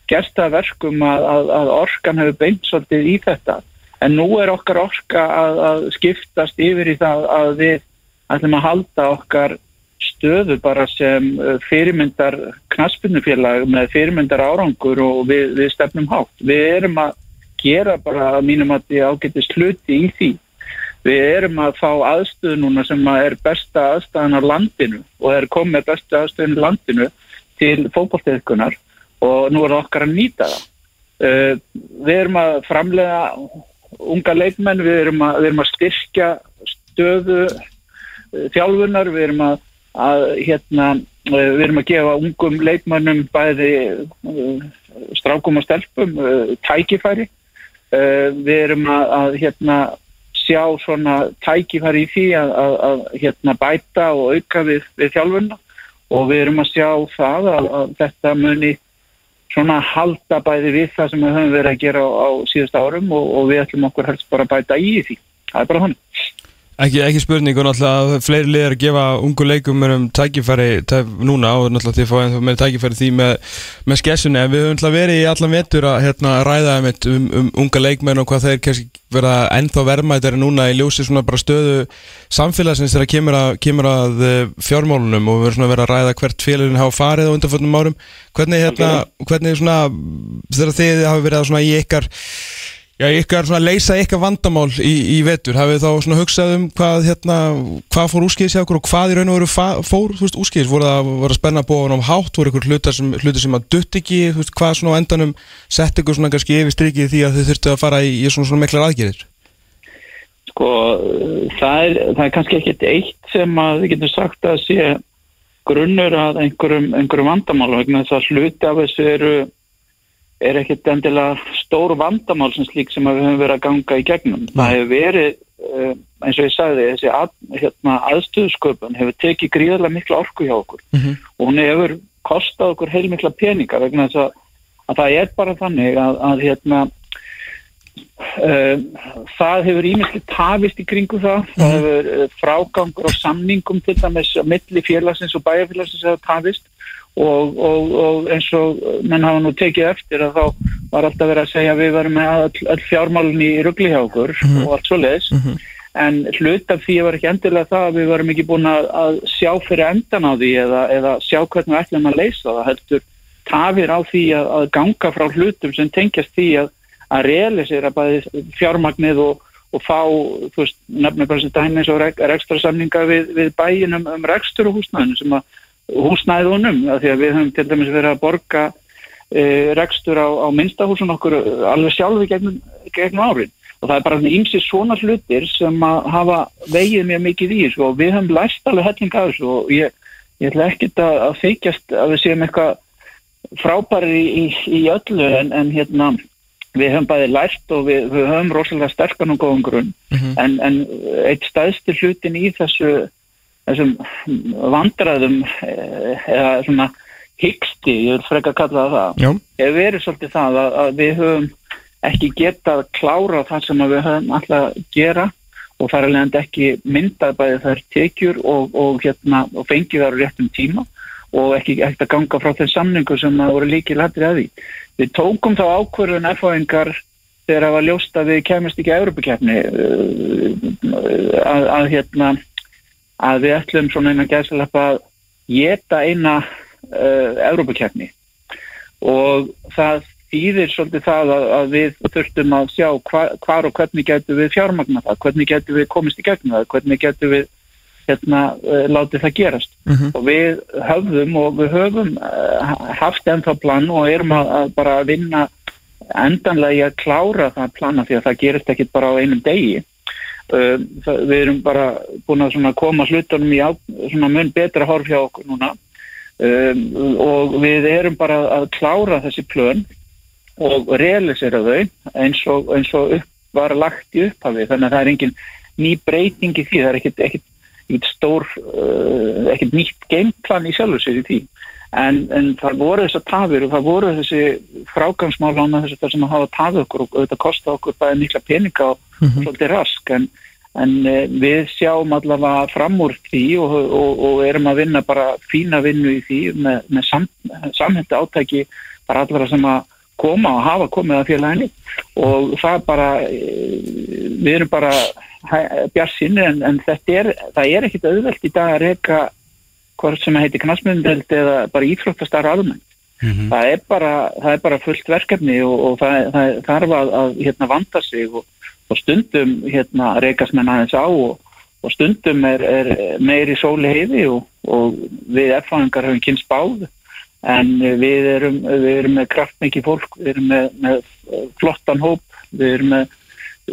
gert það verkum að, að, að orkan hefur beint svolítið í þetta en nú er okkar orka að, að skiptast yfir í það að við ætlum að halda okkar stöðu bara sem fyrirmyndar knaspunnufélag með fyrirmyndar árangur og við, við stefnum hátt. Við erum að gera bara að mínum að því ágetist hluti í því. Við erum að fá aðstöðu núna sem er besta aðstæðan á landinu og er komið besta aðstöðan í landinu til fókbalteðkunar og nú er það okkar að nýta það. Uh, við erum að framlega unga leikmenn, við erum að, við erum að styrkja stöðu uh, þjálfunar, við erum að, að hérna, uh, við erum að gefa ungum leikmennum bæði strákum og stelpum tækifæri. Við erum að, að hérna, sjá svona tækifæri í því að, að hérna, bæta og auka við, við þjálfunna og við erum að sjá það að þetta muni svona halda bæði við það sem við höfum verið að gera á, á síðust árum og, og við ætlum okkur helst bara að bæta í því. Það er bara hann. Ekki, ekki spurning og náttúrulega fleiri liðar að gefa ungu leikum um tækifæri tæf, núna og náttúrulega þið fáið ennþá meira tækifæri því með, með skessunni. En við höfum náttúrulega verið í allan vetur að hérna, ræða um, um unga leikmenn og hvað þeir kannski vera ennþá verðmætari núna í ljósi svona bara stöðu samfélagsins þegar kemur að, kemur að fjármálunum. Og við erum svona verið að ræða hvert félagin hafa farið á undanföldnum árum. Hvernig, hérna, hvernig svona þegar þið hafa verið svona í ykkar Já, ykkar svona leysa ykkar vandamál í, í vetur, hafið þá svona hugsað um hvað hérna, hvað fór úrskýðis hjá okkur og hvað í raun og veru fór, úrskýðis voru það, að spenna búið á hátt, voru ykkur hlutar sem, hlutar sem að dutt ekki, veist, hvað svona á endanum sett ykkur svona kannski yfir strikið því að þau þurftu að fara í, í svona svona miklar aðgerðir? Sko, það er, það er kannski ekkert eitt sem að við getum sagt að sé grunnur að einhverjum, einhverjum vandamál vegna þess að hluti af þessu eru er ekkert endilega stór vandamál sem slík sem við höfum verið að ganga í gegnum. Nei. Það hefur verið, uh, eins og ég sagði, þessi að, hérna, aðstöðsköpun hefur tekið gríðarlega miklu orku hjá okkur mm -hmm. og hún hefur kostað okkur heilmikla peninga vegna þess að, að það er bara þannig að, að hérna uh, það hefur ímestli tafist í kringu það það hefur uh, frágangur og samningum til dæmis milli félagsins og bæjarfélagsins hefur tafist og, og, og eins og menn hafa nú tekið eftir að þá var alltaf verið að segja að við varum með all, all fjármálun í ruggli hjá okkur og allt svo leiðis en hlut af því var ekki endilega það að við varum ekki búin að, að sjá fyrir endan á því eða, eða sjá hvernig við ætlum að leysa það. Heldur tafir á því að, að ganga frá hlutum sem tengjast því að, að realisera bæði fjármagnið og, og fá, þú veist, nefnir bara sem dæmi eins og rek, rekstra samninga við, við bæin um, um rekstur og húsnæðinu sem að húsnæðunum, því að við höfum til dæmis verið að borga e, rekstur á, á minnstahúsun okkur alveg sjálfi gegnum, gegnum árin og það er bara ímsi svona hlutir sem að hafa vegið mjög mikið í sko. og við höfum læst alveg helling af þessu og ég, ég ætla ekkit að, að feikjast að við séum eitthvað frábæri í, í, í öllu en, en hérna við höfum bæði lært og við, við höfum rosalega sterkan og góðum grunn en, en eitt staðstil hlutin í þessu þessum vandræðum eh, eða svona hyggsti, ég vil freka að kalla það Já. hefur verið svolítið það að, að við höfum ekki getað klára það sem að við höfum alltaf að gera og þar er leiðandi ekki myndað bæði þær tekjur og, og, hérna, og fengið þar réttum tíma og ekki ekkert að ganga frá þeim samningu sem að voru líkið lættir að því. Við tókum þá ákvörðun erfáingar þegar það var ljóst að við kemist ekki að Európa-kefni að, að, hérna, að við ætlum svona eina gæðslepa að geta eina uh, Európa-kefni og það þýðir svolítið það að, að við þurftum að sjá hva, hvar og hvernig getur við fjármagna það, hvernig getur við komist í gegnum það, hvernig getur við hérna, uh, látið það gerast. Og við höfðum og við höfum uh, haft ennþá plan og erum að, að bara vinna endanlega í að klára það plana því að það gerist ekkit bara á einum degi. uh, það, við erum bara búin að koma hlutunum í mun betra horf hjá okkur núna. Um, og við erum bara að klára þessi plön og realisera þau eins og, eins og upp, var lagt í upphafi. Þannig að það er engin ný breyting í því, það er ekkit stór uh, ekkit nýtt gameplan í sjálfur sér í því en, en það voru þessar tafir og það voru þessi frágangsmálána þess að sem að hafa tafið okkur og auðvitað kosta okkur bæði mikla peninga og, og svolítið rask. En, en uh, við sjáum allavega fram úr því og, og, og erum að vinna bara fína vinnu í því með, með sam, samhætti átæki bara allara sem að koma og hafa komið að félaginu. Og það bara við erum bara bjarsinn en, en þetta er, það er ekkit auðvelt í dag að reyka hvort sem heitir knasmyndeld eða bara íþróttastar almennt. Það, er bara, það er bara fullt verkefni og, og það, það þarf að, að hérna, vanda sig og, og stundum hérna, reykast menn aðeins á og, og stundum er, er meiri sóli heiði og við erfáðingar höfum kynst báð en við erum, við erum með kraftmikið fólk, við erum með, með flottan hóp, við erum með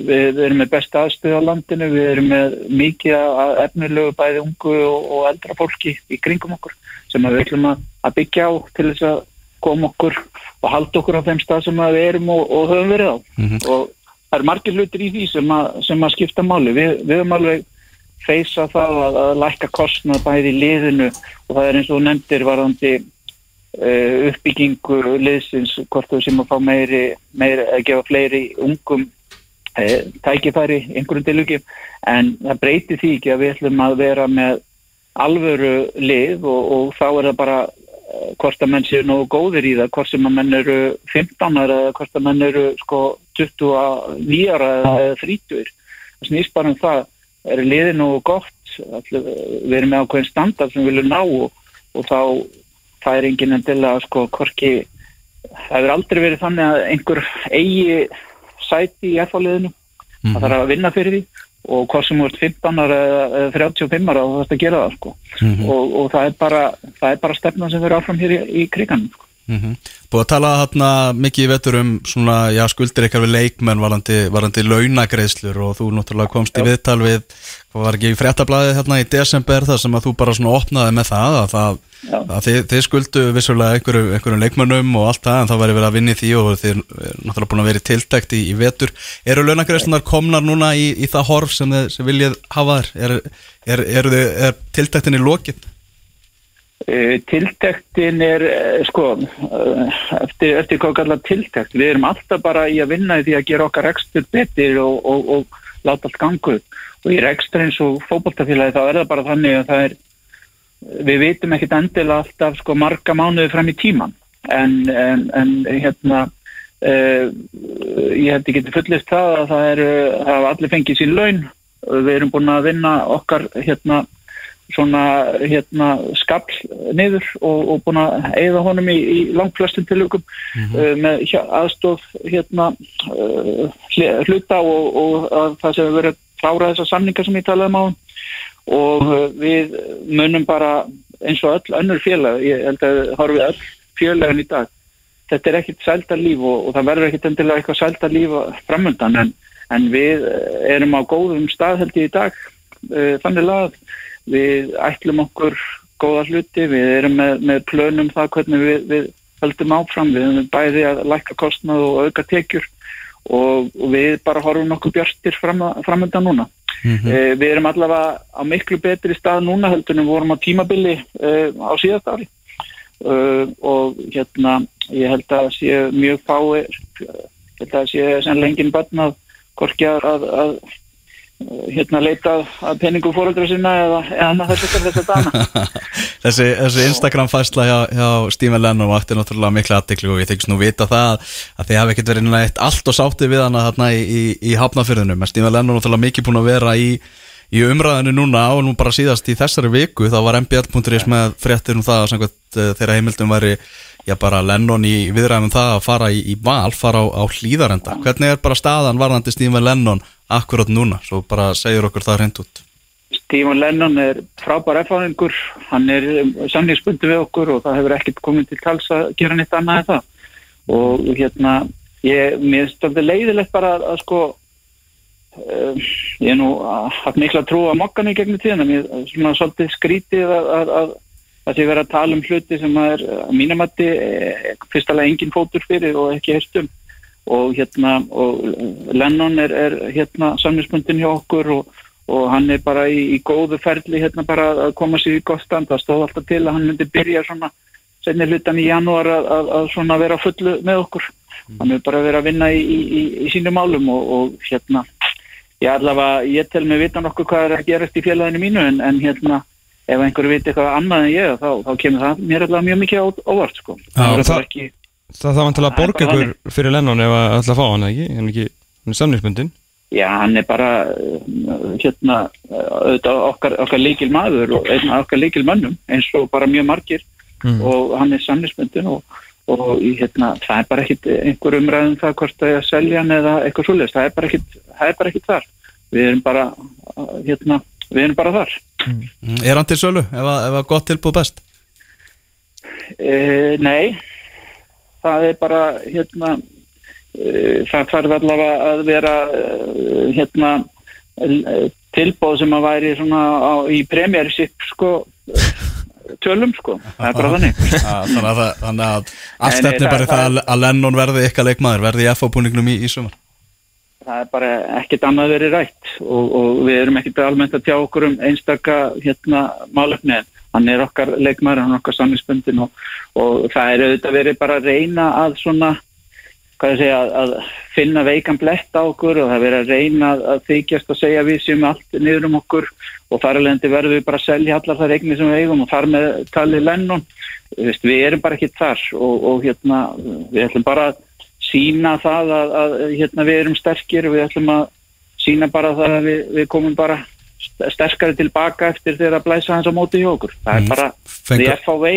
við erum með besta aðstöð á landinu, við erum með mikið efnilegu bæði ungu og, og eldra fólki í kringum okkur sem við ætlum að, að byggja á til þess að koma okkur og halda okkur á þeim stað sem við erum og, og höfum verið á. Og það er margir hlutir í því sem að, sem að skipta máli, við, við höfum alveg feysa það að, að lækka kostnað bæði í liðinu og það er eins og nefndir varðandi uh, uppbyggingu liðsins hvort þau sem að fá meiri, meiri að gefa fleiri ungum tækifæri einhverjum tilugum en það breyti því ekki að við ætlum að vera með alvöru lið og, og þá er það bara uh, hvort að menn séu nógu góðir í það hvort sem að menn eru 15 ára eða hvort að menn eru sko 29 ára eða 30 það snýst bara um það er liðið nógu gott? Allir, við erum með ákveðin standard sem við viljum ná og, og þá það er enginn endilega sko hvorki það hefur aldrei verið þannig að einhver eigi sæti í F-liðinu mm. það þarf að vinna fyrir því og hvað sem vart 15 ára eða 35 ára þá þarf að gera það sko Mhm. og, og það er bara bara stefnan sem verður áfram hér í, í kriganum sko. Búið að tala þarna mikið í vetur um svona, já, skuldir eitthvað við leikmenn varandi, varandi launagreislur og þú náttúrulega komst í viðtal við, hvað var ekki í fréttablaðið þarna í desember þar sem að þú bara svona opnaði með það að, það, Já. að þið, þið skuldu vissulega einhverju, einhverjum leikmennum og allt það en það væri verið að vinna í því og þið er náttúrulega búin að vera í tiltækt í, í vetur. Eru launagreislunar komnar núna í, í það horf sem þið sem viljið hafa þær? Er, er, er, er, er tiltæktinni lokið? Uh, tiltektin er uh, sko uh, eftir, eftir hvað kallar tiltekt. Við erum alltaf bara í að vinna því að gera okkar rekstur betur og, og, og láta allt gangu og í rekstur eins og fókbaltafélagi þá er það bara þannig að það er við vitum ekkit endilega alltaf sko marga mánuði fram í tíman en, en, en hérna ég held ekki til fullist það að það eru það hafa allir fengið sín laun. Við erum búin að vinna okkar hérna svona hérna skall niður og, og búin að eigða honum í, í langflestum tilökum mm -hmm. uh, með aðstof hérna uh, hluta og, og það sem verið klára þessar samningar sem ég talaði um á og uh, við munum bara eins og öll önnur félag ég held að horfið öll félagin í dag þetta er ekkit sælta líf og, og það verður ekkit endilega eitthvað sælta líf framöndan en, en við erum á góðum stað held ég í dag þannig að við ætlum okkur góða hluti, við erum með, með plönum það hvernig við, við höldum áfram, við erum bæði að lækka kostnað og auka tekjur og, og við bara horfum nokkuð björnstir fram, framönda núna. Mm -hmm. eh, við erum allavega á miklu betri stað núna heldur en við vorum á tímabili eh, á síðast ári eh, og hérna ég held að sé mjög fái, ég held að sé sen lengin börn að korki að, að, að hérna leita að penningu fóröldra sinna eða, eða þess að þess að dana. Þessi, þessi Instagram fæsla hjá, hjá Stephen Lennon vakti náttúrulega miklu aðdeklu og ég þykist nú vita það að þið hafi ekkert verið nætt allt og sáttið við hana þarna í, í, í hafnafyrðunum en Stephen Lennon náttúrulega mikið búin að vera í, í umræðinu núna og nú bara síðast í þessari viku þá var mbl.is með fréttir um það samkvæmt þegar heimildum væri já bara Lennon í viðræðum það að fara í, í val, fara á, á hlýðarenda hvernig er bara staðan varðandi Stephen Lennon akkurat núna, svo bara segjur okkur það reynd út. Stephen Lennon er frábær erfáðingur, hann er samlíksbundi við okkur og það hefur ekkert komið til tals að gera neitt annað en það. Og hérna ég, mér þetta leiðilegt bara að, að sko um, ég er nú haft mikla trú að mokkan í gegnum tíðan, mér er svona svolítið skrítið að, að það sé verið að tala um hluti sem er að mínamatti fyrstalega engin fótur fyrir og ekki herstum og hérna og Lennon er, er hérna samninsbundin hjá okkur og, og hann er bara í, í góðu ferli hérna bara að koma sér í gott stand. Það stóð alltaf til að hann myndi byrja svona senni hlutan í janúar að, að, að svona vera fullu með okkur. Mm. hann er bara verið að vinna í, í, í sínum málum og, og hérna ég allavega, ég tel mig vita nokkuð hvað er að gerast í félaginu mínu en, en hérna ef einhverju viti eitthvað annað en ég þá, þá kemur það mér allavega mjög mikið óvart sko. það, það, ekki, það það vantilega að borga ykkur fyrir Lennon ef það ætla að fá hann ekki? Er ekki, samninsbundin Já, hann er bara hérna, okkar, okkar líkil maður og einn af okkar líkil mönnum eins og bara mjög margir. Mm. og hann er samninsbundin og, og hérna, það er bara ekkit einhver umræðum það hvort það er að selja hann eða eitthvað svolítið, það er bara ekkit, það er bara ekkit þar. Við erum bara hérna við erum bara þar. Mm. Er hann til sölu? Ef er gott tilbúð best? E, nei. Það er bara hérna e, það þarf allavega að vera e, hérna tilbúð sem að væri svona á, í premjörsipp sko tölum sko, það er bara þannig. Þannig að, að stefnir bara það að Lennon verði ykkar leikmaður verði FO-búningnum í, í sumar það er bara ekkert annað verið rætt og, og við erum ekkert almennt að tjá okkur um einstaka hérna málefni. Hann er okkar leikmar, hann er okkar samlingsbundin og, og það er auðvitað verið bara að reyna að svona segja, að finna veikan blett á okkur og það verið að reyna að þykjast að segja við sem allt niður um okkur og þar alveg verður við bara að selja allar það regnir sem við eigum og þar með talið Lennon. Við erum bara ekki þar og, og hérna við ætlum bara að sína það að, að hérna, við erum sterkir og við ætlum að sína bara það að við, við komum bara sterkari tilbaka eftir þegar að blæsa hans á móti hjá okkur. Það er mm. bara the FAV.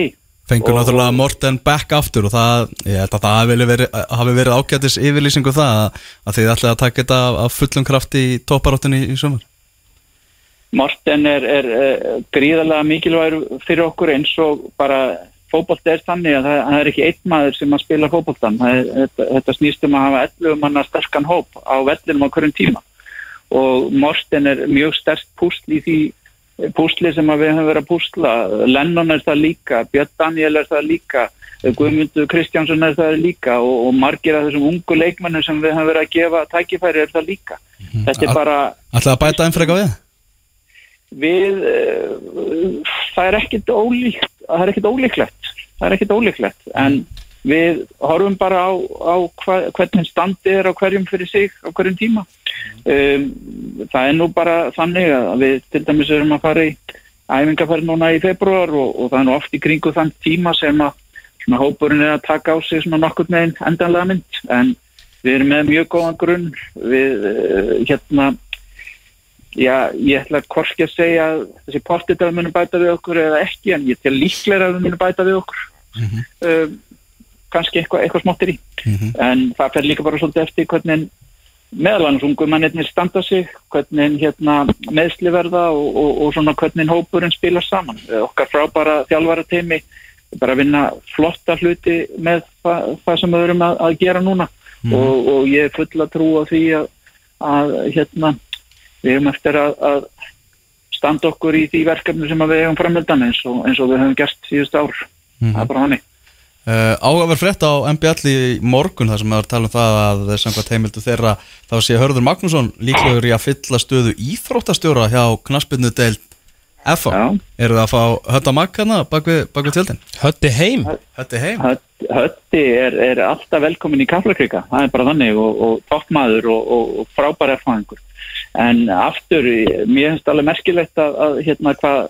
Fengur náttúrulega Morten back aftur og það, ég held að það verið, hafi verið ágætis yfirlýsingu það að, að þið ætlaði að taka þetta af fullum krafti í toparáttunni í, sumar. Morten er, er, er gríðarlega mikilvægur fyrir okkur eins og bara fókbólta er þannig að það, það er ekki einn maður sem að spila fókbóltan þetta, þetta snýst um að hafa 11 manna sterkan hóp á vellinum á hverjum tíma. Og Morsten er mjög sterkt púsl í því púsli sem við höfum verið að púsla. Lennon er það líka, Björn Daniel er það líka Guðmundur Kristjánsson er það líka og, og margir af þessum ungu leikmennum sem við höfum verið að gefa tækifæri er það líka. Mm. þetta er bara Ætlaði að bæta einn freka við? Við, uh, það er ekkit ólíkt það er ekkit ólíklegt það er ekkit ólíklegt en við horfum bara á, á hva, hvernig standi er á hverjum fyrir sig á hverjum tíma. Um, það er nú bara þannig að við til dæmis erum að fara í æfingarferð núna í februar og, og það er nú oft í kringu þann tíma sem að svona hópurinn er að taka á sig svona nokkur með einn endanlega mynd. En við erum með mjög góðan grunn. Við uh, hérna já, ég ætla hvorki að segja að þessi portit að við munum bæta við okkur eða ekki en ég tel líklega að munum bæta við okkur. Um, kannski eitthvað, eitthvað smáttir í. En það fer líka bara svolítið eftir hvernig meðal annars ungum mannirnir standa sig hvernig hérna meðsli verða og, og, og svona hvernig hópurinn spilar saman. Eh, okkar frábara þjálfara teimi bara vinna flotta hluti með það, það sem við erum að, að gera núna. Og, og ég er full að trúa því að, að hérna við erum eftir að, að standa okkur í því verkefni sem að við hefum framöldan eins og, eins og við hefum gert síðust ár það er bara hannig Uh, ágafur frétt á MBL í morgun þar sem við varum að tala um það að samkvæmt heimildu þeirra þá sé Hörður Magnússon líklegur í að fylla stöðu íþróttastjóra hjá knaspinu deild FA. Já. Eru það að fá hötta makkana bak við, bak við tjöldin? Hötti heim Hötti heim? Hödd- Hötti er, er alltaf velkomin í Kaflakrika, það er bara þannig og, og toppmaður og, og, og frábær erfæðingur. En aftur, mér finnst alveg merkilegt að, að hérna hvað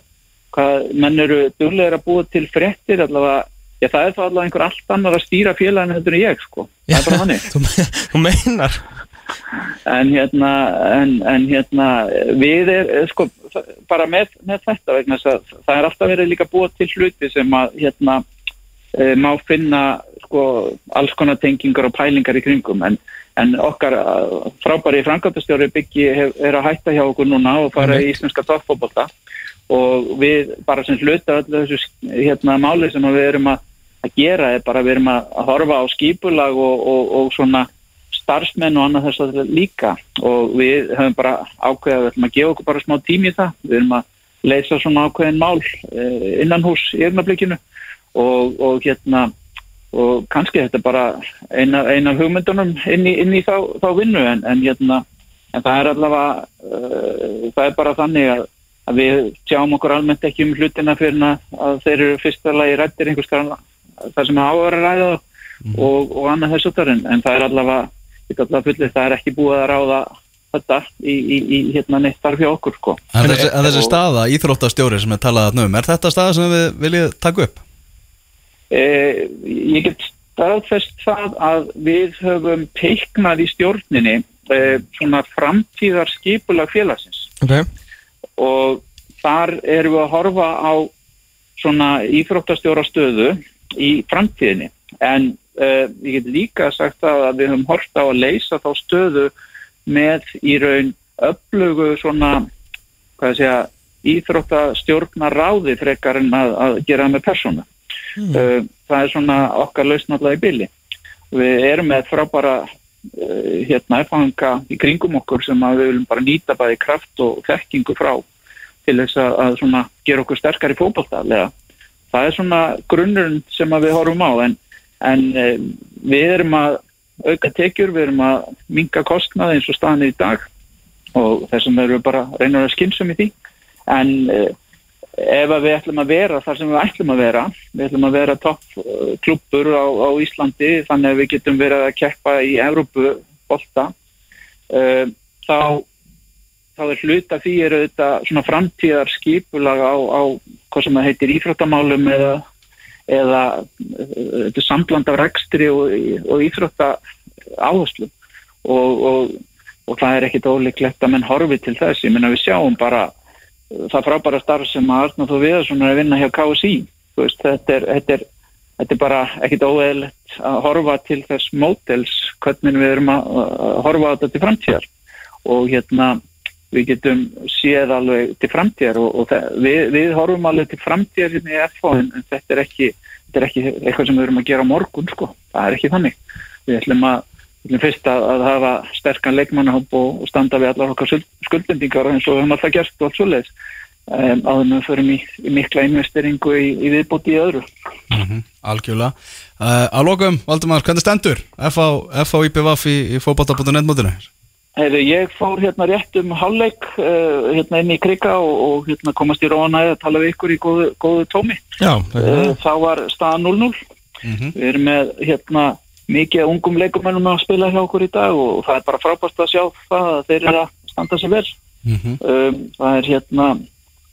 hva menn eru duglegir að búa til fréttir allavega, já það er þá allavega einhver allt annar að stýra félaginu heldur en ég sko, það er bara þannig. þú, þú meinar. En hérna, en, en hérna við er, sko, bara með, með þetta vegna það er alltaf verið líka búa til hluti sem að hérna e, má finna sko alls konar tengingar og pælingar í kringum. En, en okkar eh, frábæri framkvæmtastjóri byggi er að hætta hjá okkur núna og fara í íslenska toppfóbolta og við bara sem hluta öllu þessu hérna máli sem við erum að, að gera er bara við erum að, að horfa á skipulag og, og, og svona starfsmenn og annað þess að líka. Og við höfum bara ákveðið að við ætlum að gefa okkur bara smá tími í það. Við erum að leysa svona ákveðin mál eh, innan hús í eignablikinu og, og hérna og kannski þetta er bara eina, eina hugmyndunum inn í, inn í þá, þá vinnu en, en hérna en það er allavega uh, það er bara þannig að, að við sjáum okkur almennt ekki um hlutina fyrir að, að þeir eru fyrsta lagi rættir einhvers konar það sem er áður að ræða þá og, og annað þessu þar en, en það er allavega, allavega fullið það er ekki búið að ráða þetta í, í, í hérna neitt þarf hjá okkur sko. En þessi, en þessi Og- staða, íþróttastjóri sem er talað þarna um, er þetta staða sem við viljið taka upp? Eh, ég get staðfest það að við höfum teiknað í stjórninni eh, svona framtíðar skipulag félagsins. Ok, og þar erum við að horfa á svona íþróttastjóra stöðu í framtíðinni. En uh, ég get líka sagt að við höfum hort á að leysa þá stöðu með í raun öflugu svona hvað segja íþróttastjórna ráði frekar en að, að gera með persónu uh, það er svona okkar lausn alltaf í billi við erum með frábara uh, hérna erfanga í kringum okkur sem við viljum bara nýta bæði kraft og þekkingu frá til þess að, svona gera okkur sterkar í fótballtalega það er svona grunnurinn sem við horfum á en, en uh, við erum að auka tekjur, við erum að minga kostnaði eins og staðan er í dag og þessum erum við bara reynur að skynsum í því. En ef við ætlum að vera þar sem við ætlum að vera við ætlum að vera topp uh, á, á Íslandi þannig að við getum verið að keppa í Evrópu bolta uh, þá þá er hluta því er þetta svona framtíðar skipulag á, á hvað sem það heitir íþróttamálum eða, eða uh, sambland af rekstri og, og íþrótta áherslum og, og, og það er ekkit ólíklegt að menn horfi til þess, ég menna við sjáum bara það frábæra starf sem að Arna Þó Viðarsson er að vinna hjá KSI veist, þetta, er, þetta, er, þetta er bara ekkit óeðlegt að horfa til þess mótels hvernig við erum að, horfa á þetta til framtíðar. Og hérna við getum séð alveg til framtíðar og, og það, við, við horfum alveg til framtíðar hérna í FH en, en þetta er ekki þetta er ekki eitthvað sem við erum að gera morgun sko, það er ekki þannig. Við ætlum að fyrst að, að hafa sterkan leikmannahóp og, og standa við allar okkar skuld- skuldbindingar eins og við höfum alltaf gert og allt svoleiðis um, áður en við förum í, í mikla investeringu í, í viðbúti í öðru Algjörlega. Uh, að lokum, Valdimar, hvernig stendur? FH, FH IPVF í, í fótbolta.net mótinu? Heyrðu, ég fór hérna rétt um hálfleik uh, hérna inn í krika og, og hérna komast í róana að tala við ykkur í góðu, góðu tómi. Já, Uh, þá var staða 0-0. Við erum með hérna mikið af ungum leikumennum að spila hjá okkur í dag og það er bara frábært að sjá það að þeir eru að standa sig vel. Mhm. um, það er hérna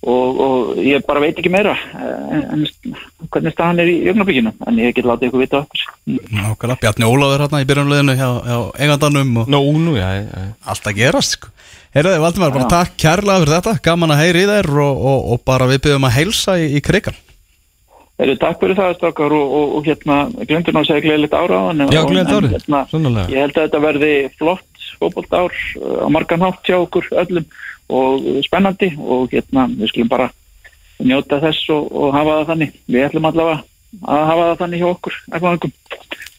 og, og ég bara veit ekki meira eh, en, en hvernig staðan er í jögnabíkinu en ég get látið ykkur vita okkur Nákvæmlega, Bjarni Ólafur hérna í byrjunleginu hjá, hjá eigandanum og Nú, nú, já, já. allt að gerast sko. Heyrðu, Valdimar, bara Já. takk kærlega fyrir þetta gaman að heyri í þér og, og, og bara við byggjum að heilsa í, í krigan Eru, takk fyrir það stakar og, og, og hérna glemdur ná að segja gleðilegt ára á hann. Já, gleðilegt árið, hérna, sannarlega. ég held að þetta verði flott fótbolt ár á margan hátt hjá okkur öllum og spennandi og hérna við skulum bara njóta þess og, og hafa það þannig. Við ætlum allavega að hafa það þannig hjá okkur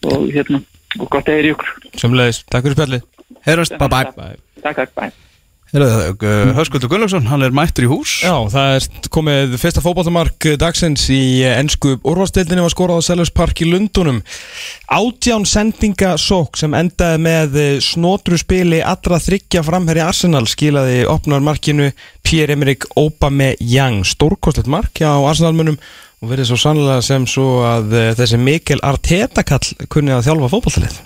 og hérna og gott að heyri ykkur Sömmulegis, takk fyrir spjallið. Heyrðast, bye bye Bye. Takk, takk, bæ Heyrðu, Höskuldur Gunnlaugsson, hann er mættur í hús. Já, það er komið fyrsta fótballtamark dagsins í ennsku úrvalstildinni var skorað á Sellers Park í Lundunum Átján sendinga sók sem endaði með snotru spili allra þryggja framherri Arsenal skilaði opnarmarkinu Pierre-Emerick Aubameyang. Stórkostlegt mark hjá Arsenalmunum og verið svo sannlega sem svo að eh, þessi Mikkel Arteta kall kunni að þjálfa fótballtalið